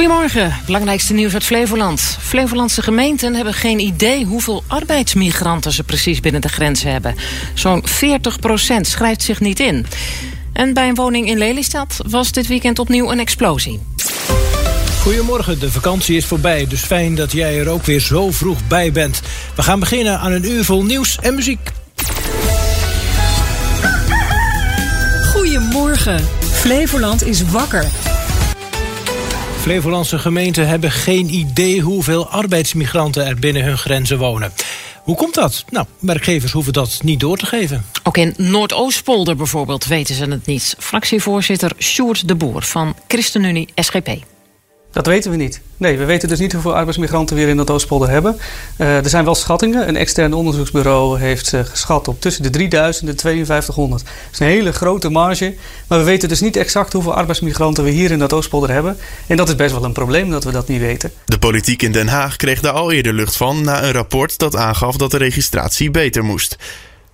Goedemorgen, belangrijkste nieuws uit Flevoland. Flevolandse gemeenten hebben geen idee hoeveel arbeidsmigranten ze precies binnen de grenzen hebben. Zo'n 40 procent schrijft zich niet in. En bij een woning in Lelystad was dit weekend opnieuw een explosie. Goedemorgen, de vakantie is voorbij, dus fijn dat jij er ook weer zo vroeg bij bent. We gaan beginnen aan een uur vol nieuws en muziek. Goedemorgen, Flevoland is wakker. Flevolandse gemeenten hebben geen idee hoeveel arbeidsmigranten er binnen hun grenzen wonen. Hoe komt dat? Nou, werkgevers hoeven dat niet door te geven. Ook in Noordoostpolder bijvoorbeeld weten ze het niet. Fractievoorzitter Sjoerd de Boer van ChristenUnie SGP. Dat weten we niet. Nee, we weten dus niet hoeveel arbeidsmigranten we hier in dat Oostpolder hebben. Uh, er zijn wel schattingen. Een extern onderzoeksbureau heeft uh, geschat op tussen de 3000 en de 5200. Dat is een hele grote marge. Maar we weten dus niet exact hoeveel arbeidsmigranten we hier in dat Oostpolder hebben. En dat is best wel een probleem dat we dat niet weten. De politiek in Den Haag kreeg daar al eerder lucht van na een rapport dat aangaf dat de registratie beter moest.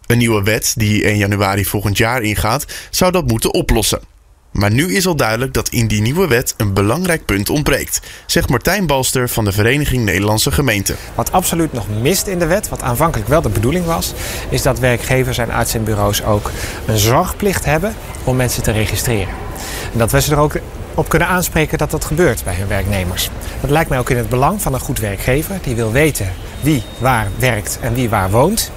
Een nieuwe wet die 1 januari volgend jaar ingaat, zou dat moeten oplossen. Maar nu is al duidelijk dat in die nieuwe wet een belangrijk punt ontbreekt, zegt Martijn Balster van de Vereniging Nederlandse Gemeenten. Wat absoluut nog mist in de wet, wat aanvankelijk wel de bedoeling was, is dat werkgevers en uitzendbureaus ook een zorgplicht hebben om mensen te registreren. En dat we ze er ook op kunnen aanspreken dat dat gebeurt bij hun werknemers. Dat lijkt mij ook in het belang van een goed werkgever. Die wil weten wie waar werkt en wie waar woont.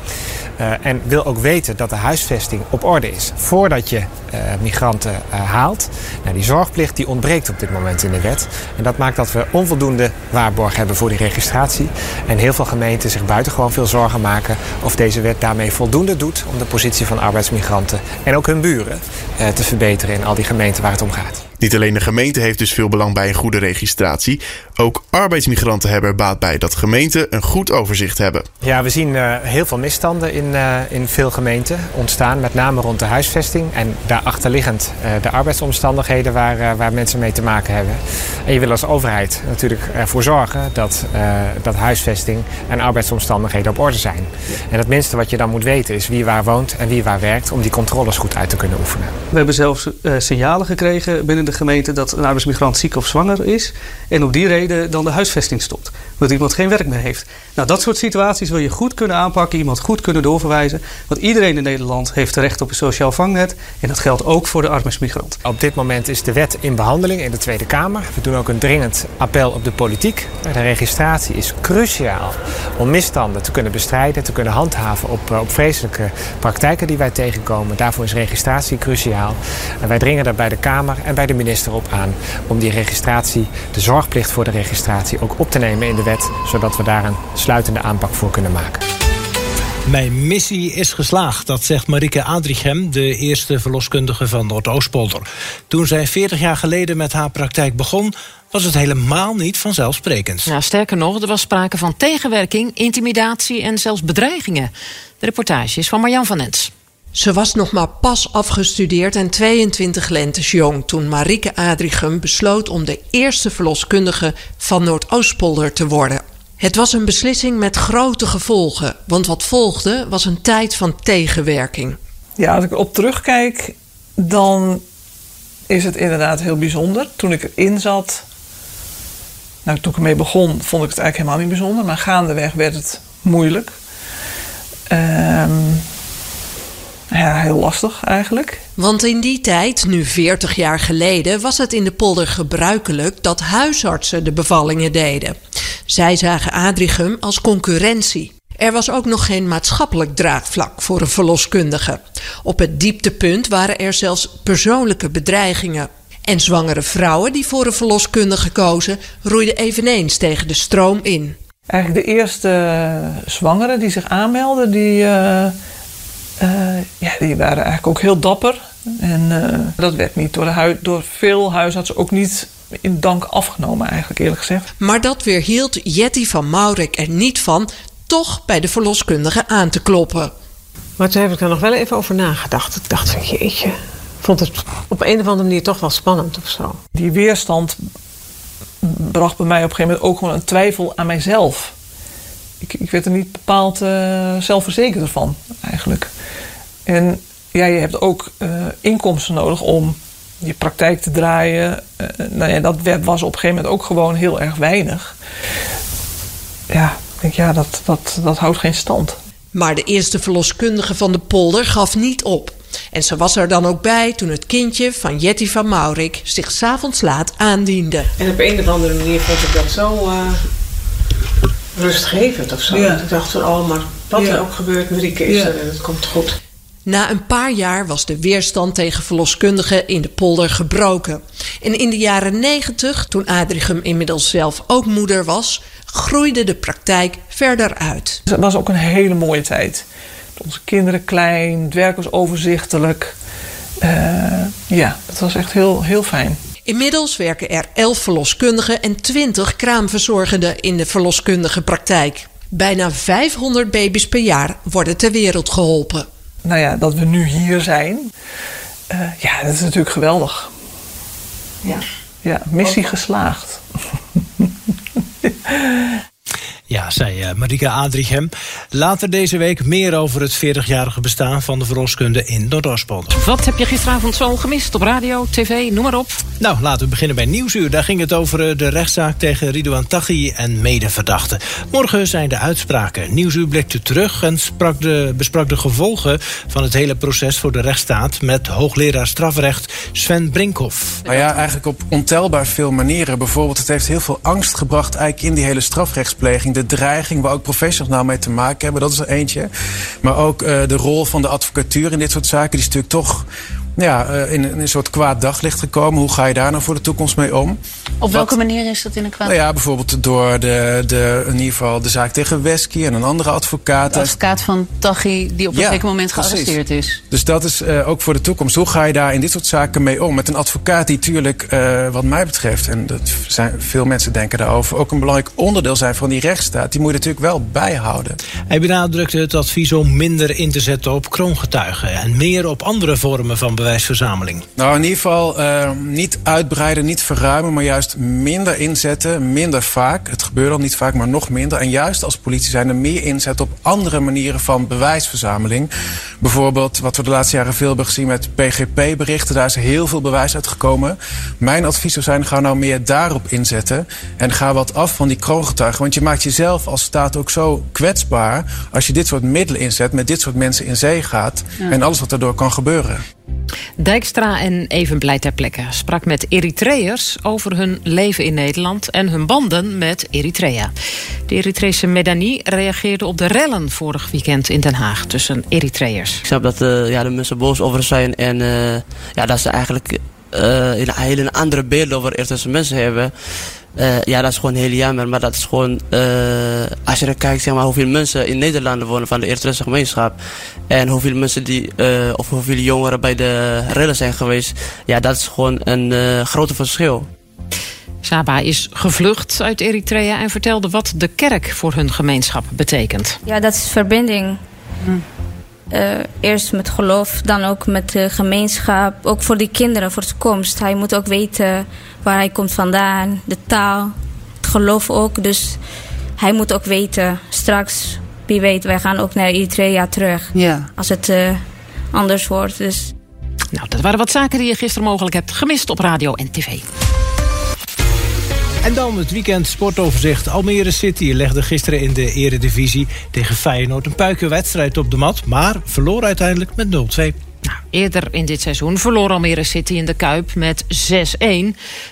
Uh, en wil ook weten dat de huisvesting op orde is voordat je uh, migranten uh, haalt. Nou, die zorgplicht die ontbreekt op dit moment in de wet. En dat maakt dat we onvoldoende waarborg hebben voor die registratie. En heel veel gemeenten zich buitengewoon veel zorgen maken of deze wet daarmee voldoende doet om de positie van arbeidsmigranten en ook hun buren te verbeteren in al die gemeenten waar het om gaat. Niet alleen de gemeente heeft dus veel belang bij een goede registratie. Ook arbeidsmigranten hebben er baat bij dat gemeenten een goed overzicht hebben. Ja, we zien uh, heel veel misstanden in, uh, in veel gemeenten ontstaan. Met name rond de huisvesting. En daarachterliggend uh, de arbeidsomstandigheden waar, waar mensen mee te maken hebben. En je wil als overheid natuurlijk ervoor zorgen dat, dat huisvesting en arbeidsomstandigheden op orde zijn. En het minste wat je dan moet weten is wie waar woont en wie waar werkt. Om die controles goed uit te kunnen oefenen. We hebben zelfs signalen gekregen binnen de gemeente dat een arbeidsmigrant ziek of zwanger is. En op die reden dan de huisvesting stopt. Omdat iemand geen werk meer heeft. Nou, dat soort situaties wil je goed kunnen aanpakken. Iemand goed kunnen doorverwijzen. Want iedereen in Nederland heeft recht op een sociaal vangnet. En dat geldt ook voor de arbeidsmigrant. Op dit moment is de wet in behandeling in de Tweede Kamer. We doen ook een dringend appel op de politiek. De registratie is cruciaal om misstanden te kunnen bestrijden. Te kunnen handhaven op, op vreselijke praktijken die wij tegenkomen. Daarvoor is registratie cruciaal. En wij dringen daar bij de Kamer en bij de minister op aan om die registratie, de zorgplicht voor de registratie, ook op te nemen in de wet, zodat we daar een sluitende aanpak voor kunnen maken. Mijn missie is geslaagd, dat zegt Marike Adrichem, de eerste verloskundige van Noordoostpolder. Toen zij 40 jaar geleden met haar praktijk begon, was het helemaal niet vanzelfsprekend. Ja, sterker nog, er was sprake van tegenwerking, intimidatie en zelfs bedreigingen. De reportage is van Marjan van Ens. Ze was nog maar pas afgestudeerd en 22 lentes jong toen Marike Adrichem besloot om de eerste verloskundige van Noordoostpolder te worden. Het was een beslissing met grote gevolgen, want wat volgde was een tijd van tegenwerking. Ja, als ik op terugkijk, dan is het inderdaad heel bijzonder. Toen ik erin zat, nou, toen ik ermee begon, vond ik het eigenlijk helemaal niet bijzonder, maar gaandeweg werd het moeilijk. Ehm ja, heel lastig eigenlijk. Want in die tijd, nu 40 jaar geleden, was het in de polder gebruikelijk dat huisartsen de bevallingen deden. Zij zagen Adrichem als concurrentie. Er was ook nog geen maatschappelijk draagvlak voor een verloskundige. Op het dieptepunt waren er zelfs persoonlijke bedreigingen. En zwangere vrouwen die voor een verloskundige kozen, roeiden eveneens tegen de stroom in. Eigenlijk de eerste zwangeren die zich aanmelden, die. Uh uh, ja, die waren eigenlijk ook heel dapper. En uh, dat werd niet door, de door veel huisartsen ook niet in dank afgenomen, eigenlijk eerlijk gezegd. Maar dat weerhield Jetty van Maurek er niet van toch bij de verloskundige aan te kloppen. Maar toen heb ik er nog wel even over nagedacht. Ik dacht van jeetje, ik vond het op een of andere manier toch wel spannend of zo. Die weerstand bracht bij mij op een gegeven moment ook gewoon een twijfel aan mijzelf. Ik, ik werd er niet bepaald uh, zelfverzekerd van, eigenlijk. En ja, je hebt ook uh, inkomsten nodig om je praktijk te draaien. Uh, nou ja, dat was op een gegeven moment ook gewoon heel erg weinig. Ja, ik denk ja, dat, dat, dat houdt geen stand. Maar de eerste verloskundige van de polder gaf niet op. En ze was er dan ook bij toen het kindje van Jetty van Maurik zich s'avonds laat aandiende. En op een of andere manier vond ik dat zo uh, rustgevend of zo. Ja. Ik dacht van, oh, maar wat er ook gebeurt, Marieke is er en het komt goed. Na een paar jaar was de weerstand tegen verloskundigen in de polder gebroken. En in de jaren negentig, toen Adrichem inmiddels zelf ook moeder was, groeide de praktijk verder uit. Het was ook een hele mooie tijd. Onze kinderen klein, het werk was overzichtelijk. Uh, ja, dat was echt heel, heel fijn. Inmiddels werken er 11 verloskundigen en 20 kraamverzorgenden in de verloskundige praktijk. Bijna 500 baby's per jaar worden ter wereld geholpen. Nou ja, dat we nu hier zijn, uh, ja, dat is natuurlijk geweldig. Ja, ja missie geslaagd. Ja, zei uh, Marika Adrichem. Later deze week meer over het 40-jarige bestaan van de verloskunde in Noordoostpolder. Wat heb je gisteravond zo gemist op radio, tv, noem maar op? Nou, laten we beginnen bij Nieuwsuur. Daar ging het over eh, de rechtszaak tegen Ridouan Taghi en medeverdachten. Morgen zijn de uitspraken. Nieuwsuur blikte terug en sprak de, besprak de gevolgen van het hele proces voor de rechtsstaat met hoogleraar strafrecht Sven Brinkhoff. Nou ja, eigenlijk op ontelbaar veel manieren. Bijvoorbeeld, het heeft heel veel angst gebracht eigenlijk in die hele strafrechtspleging de dreiging waar ook professionals nou mee te maken hebben. Dat is er eentje. Maar ook uh, de rol van de advocatuur in dit soort zaken. Die is natuurlijk toch ja, uh, in, in, een soort kwaad daglicht gekomen. Hoe ga je daar nou voor de toekomst mee om? Op welke Wat, manier is dat in een kwaad Nou ja, bijvoorbeeld door de, de, in ieder geval de zaak tegen Wesky en een andere advocaat. De advocaat van Taghi die op een ja, zeker moment gearresteerd precies. is. Dus dat is uh, ook voor de toekomst. Hoe ga je daar in dit soort zaken mee om? Met een advocaat die natuurlijk, uh, wat mij betreft, en dat zijn, veel mensen denken daarover, ook een belangrijk onderdeel zijn van die rechtsstaat. Die moet je natuurlijk wel bijhouden. Hij benadrukte het advies om minder in te zetten op kroongetuigen en meer op andere vormen van bewijsverzameling. Nou, in ieder geval uh, niet uitbreiden, niet verruimen, maar juist minder inzetten, minder vaak. Het gebeurt al niet vaak, maar nog minder. En juist als politie zijn er meer inzet op andere manieren van bewijsverzameling. Bijvoorbeeld wat we de laatste jaren veel hebben gezien met PGP-berichten. Daar is heel veel bewijs uitgekomen. Mijn advies zou zijn, ga nou meer daarop inzetten. En ga wat af van die kroongetuigen. Want je maakt jezelf als staat ook zo kwetsbaar... als je dit soort middelen inzet, met dit soort mensen in zee gaat... Ja. en alles wat daardoor kan gebeuren. Dijkstra en Evenblij ter plekke sprak met Eritreërs over hun leven in Nederland en hun banden met Eritrea. De Eritrese Medani reageerde op de rellen vorig weekend in Den Haag tussen Eritreërs. Ik snap dat uh, ja, de mensen boos over zijn en uh, ja, dat ze eigenlijk uh, een hele andere beeld over Eritrese mensen hebben. Uh, ja, dat is gewoon heel jammer. Maar dat is gewoon, uh, als je dan kijkt zeg maar, hoeveel mensen in Nederland wonen van de Eritrese gemeenschap. En hoeveel mensen die, uh, of hoeveel jongeren bij de rellen zijn geweest. Ja, dat is gewoon een uh, grote verschil. Saba is gevlucht uit Eritrea en vertelde wat de kerk voor hun gemeenschap betekent. Ja, dat is verbinding. Hm. Uh, eerst met geloof, dan ook met de gemeenschap. Ook voor die kinderen, voor de toekomst. Hij moet ook weten waar hij komt vandaan, de taal, het geloof ook. Dus hij moet ook weten, straks, wie weet, wij gaan ook naar Eritrea terug. Ja. Als het uh, anders wordt. Dus. Nou, dat waren wat zaken die je gisteren mogelijk hebt gemist op radio en tv. En dan het weekend sportoverzicht. Almere City legde gisteren in de eredivisie tegen Feyenoord een puikenwedstrijd op de mat... maar verloor uiteindelijk met 0-2. Nou, eerder in dit seizoen verloor Almere City in de Kuip met 6-1.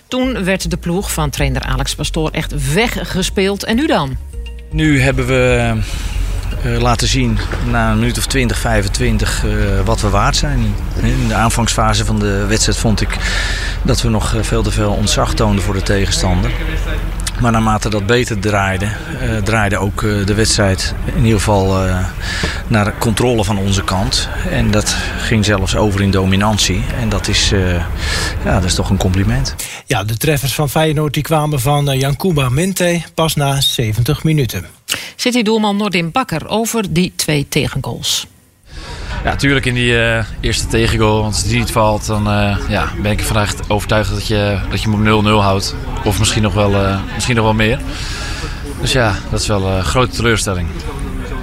Toen werd de ploeg van trainer Alex Pastoor echt weggespeeld. En nu dan? Nu hebben we laten zien na een minuut of 20, 25 uh, wat we waard zijn. In de aanvangsfase van de wedstrijd vond ik dat we nog veel te veel ontzag toonden voor de tegenstander. Maar naarmate dat beter draaide, uh, draaide ook uh, de wedstrijd in ieder geval uh, naar controle van onze kant. En dat ging zelfs over in dominantie. En dat is, ja, dat is toch een compliment. Ja, de treffers van Feyenoord die kwamen van Jankuba Minte pas na 70 minuten. City-doelman Nordin Bakker over die twee tegengoals. Ja, natuurlijk in die uh, eerste tegengoal. Want als die niet valt, dan uh, ja, ben ik ervan overtuigd dat je, dat je hem op 0-0 houdt. Of misschien nog, wel, uh, misschien nog wel meer. Dus ja, dat is wel een grote teleurstelling.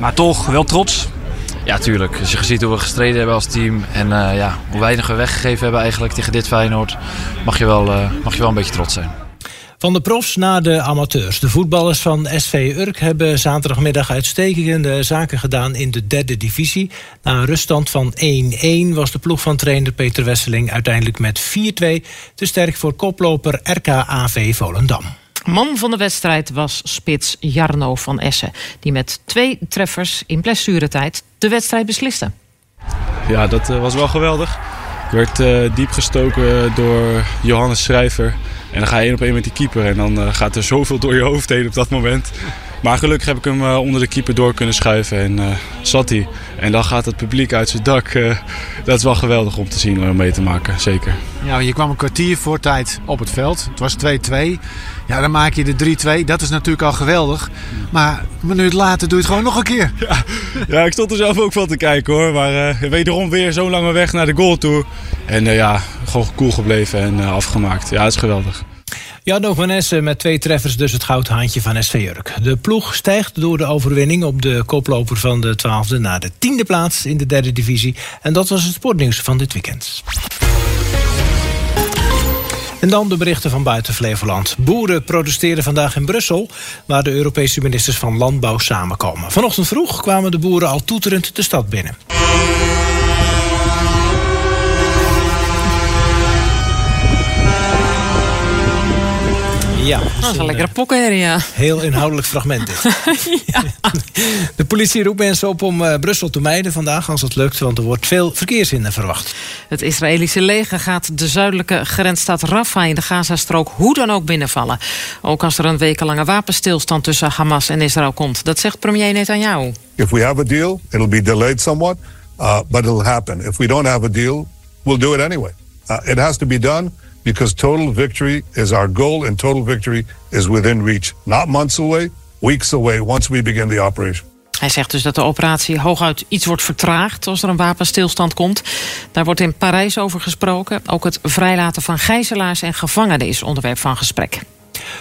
Maar toch, wel trots? Ja, tuurlijk. Als je ziet hoe we gestreden hebben als team en ja, hoe weinig we weggegeven hebben eigenlijk tegen dit Feyenoord, mag je wel, mag je wel een beetje trots zijn. Van de profs naar de amateurs. De voetballers van SV Urk hebben zaterdagmiddag uitstekende zaken gedaan in de derde divisie. Na een ruststand van 1-1 was de ploeg van trainer Peter Wesseling uiteindelijk met 4-2 te sterk voor koploper RKAV Volendam. Man van de wedstrijd was spits Jarno van Essen, die met twee treffers in blessuretijd de wedstrijd besliste. Ja, dat eh, was wel geweldig. Werd uh, diep gestoken door Johannes Schrijver. En dan ga je één op één met die keeper. En dan uh, gaat er zoveel door je hoofd heen op dat moment. Maar gelukkig heb ik hem uh, onder de keeper door kunnen schuiven. En zat hij. En dan gaat het publiek uit zijn dak. dat is wel geweldig om te zien en mee te maken. Zeker. Ja, je kwam een kwartier voor tijd op het veld. Het was 2-2. Ja, dan maak je de 3-2. Dat is natuurlijk al geweldig. Maar een minuut later doe je het gewoon nog een keer. Ja, ja ik stond er zelf ook van te kijken hoor. Maar uh, wederom weer zo'n lange weg naar de goal toe. En uh, ja, gewoon cool gebleven en uh, afgemaakt. Ja, dat is geweldig. Janno van Essen met twee treffers dus het goudhaantje van SV Jurk. De ploeg stijgt door de overwinning op de koploper van de 12e naar de tiende plaats in de derde divisie. En dat was het sportnieuws van dit weekend. En dan de berichten van buiten Flevoland. Boeren protesteren vandaag in Brussel, waar de Europese ministers van Landbouw samenkomen. Vanochtend vroeg kwamen de boeren al toeterend de stad binnen. Ja, dat is een lekkere pokken, ja. Heel inhoudelijk fragment dit. ja. De politie roept mensen op om uh, Brussel te mijden vandaag als het lukt, want er wordt veel verkeershinder verwacht. Het Israëlische leger gaat de zuidelijke grensstad Rafah in de Gazastrook hoe dan ook binnenvallen. Ook als er een wekenlange wapenstilstand tussen Hamas en Israël komt. Dat zegt premier Netanyahu. If we have a deal, it'll be delayed somewhat, uh, but it'll happen. If we don't have a deal, we'll do it anyway. Uh, it has to be done because total victory is our goal and total victory is within reach. Not months away, weeks away once we begin the operation. Hij zegt dus dat de operatie hooguit iets wordt vertraagd als er een wapenstilstand komt. Daar wordt in Parijs over gesproken. Ook het vrijlaten van gijzelaars en gevangenen is onderwerp van gesprek.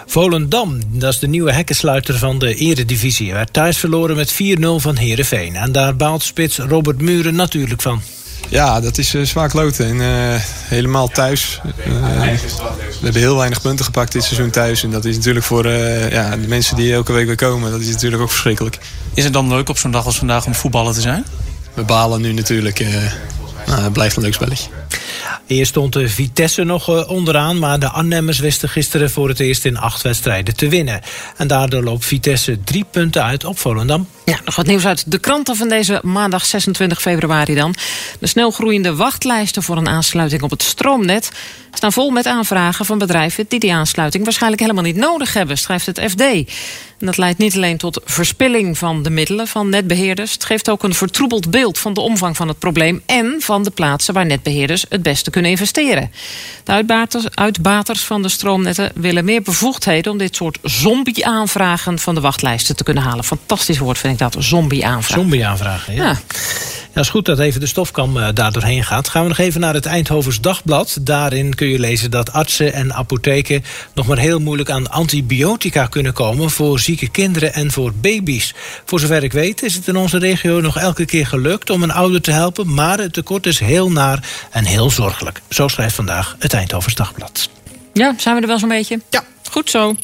Volendam, dat is de nieuwe hekkensluiter van de eredivisie. werd thuis verloren met 4-0 van Heerenveen. En daar baalt spits Robert Muren natuurlijk van. Ja, dat is uh, zwaar kloten. En, uh, helemaal thuis. Uh, we hebben heel weinig punten gepakt dit seizoen thuis. En dat is natuurlijk voor ja, de mensen die elke week weer komen... dat is natuurlijk ook verschrikkelijk. Is het dan leuk op zo'n dag als vandaag om voetballen te zijn? We balen nu natuurlijk. Nou, het blijft een leuk spelletje. Eerst stond de Vitesse nog onderaan, maar de Arnhemmers wisten gisteren voor het eerst in acht wedstrijden te winnen. En daardoor loopt Vitesse drie punten uit op Volendam. Ja, nog wat nieuws uit de kranten van deze maandag 26 februari dan. De snelgroeiende wachtlijsten voor een aansluiting op het stroomnet staan vol met aanvragen van bedrijven die die aansluiting waarschijnlijk helemaal niet nodig hebben, schrijft het FD. En dat leidt niet alleen tot verspilling van de middelen van netbeheerders. Het geeft ook een vertroebeld beeld van de omvang van het probleem en van de plaatsen waar netbeheerders het beste kunnen investeren. De uitbaters, uitbaters van de stroomnetten willen meer bevoegdheden om dit soort zombie-aanvragen van de wachtlijsten te kunnen halen. Fantastisch woord vind ik dat, zombie-aanvragen. Zombie-aanvragen, ja. ja. Ja, is goed dat even de stofkam uh, daar doorheen gaat. Gaan we nog even naar het Eindhovens Dagblad. Daarin kun je lezen dat artsen en apotheken nog maar heel moeilijk aan antibiotica kunnen komen voor zieke kinderen en voor baby's. Voor zover ik weet is het in onze regio nog elke keer gelukt om een ouder te helpen, maar het tekort is heel naar en heel zorgelijk. Zo schrijft vandaag het Eindhovens Dagblad. Ja, zijn we er wel zo'n beetje? Ja. Goed zo.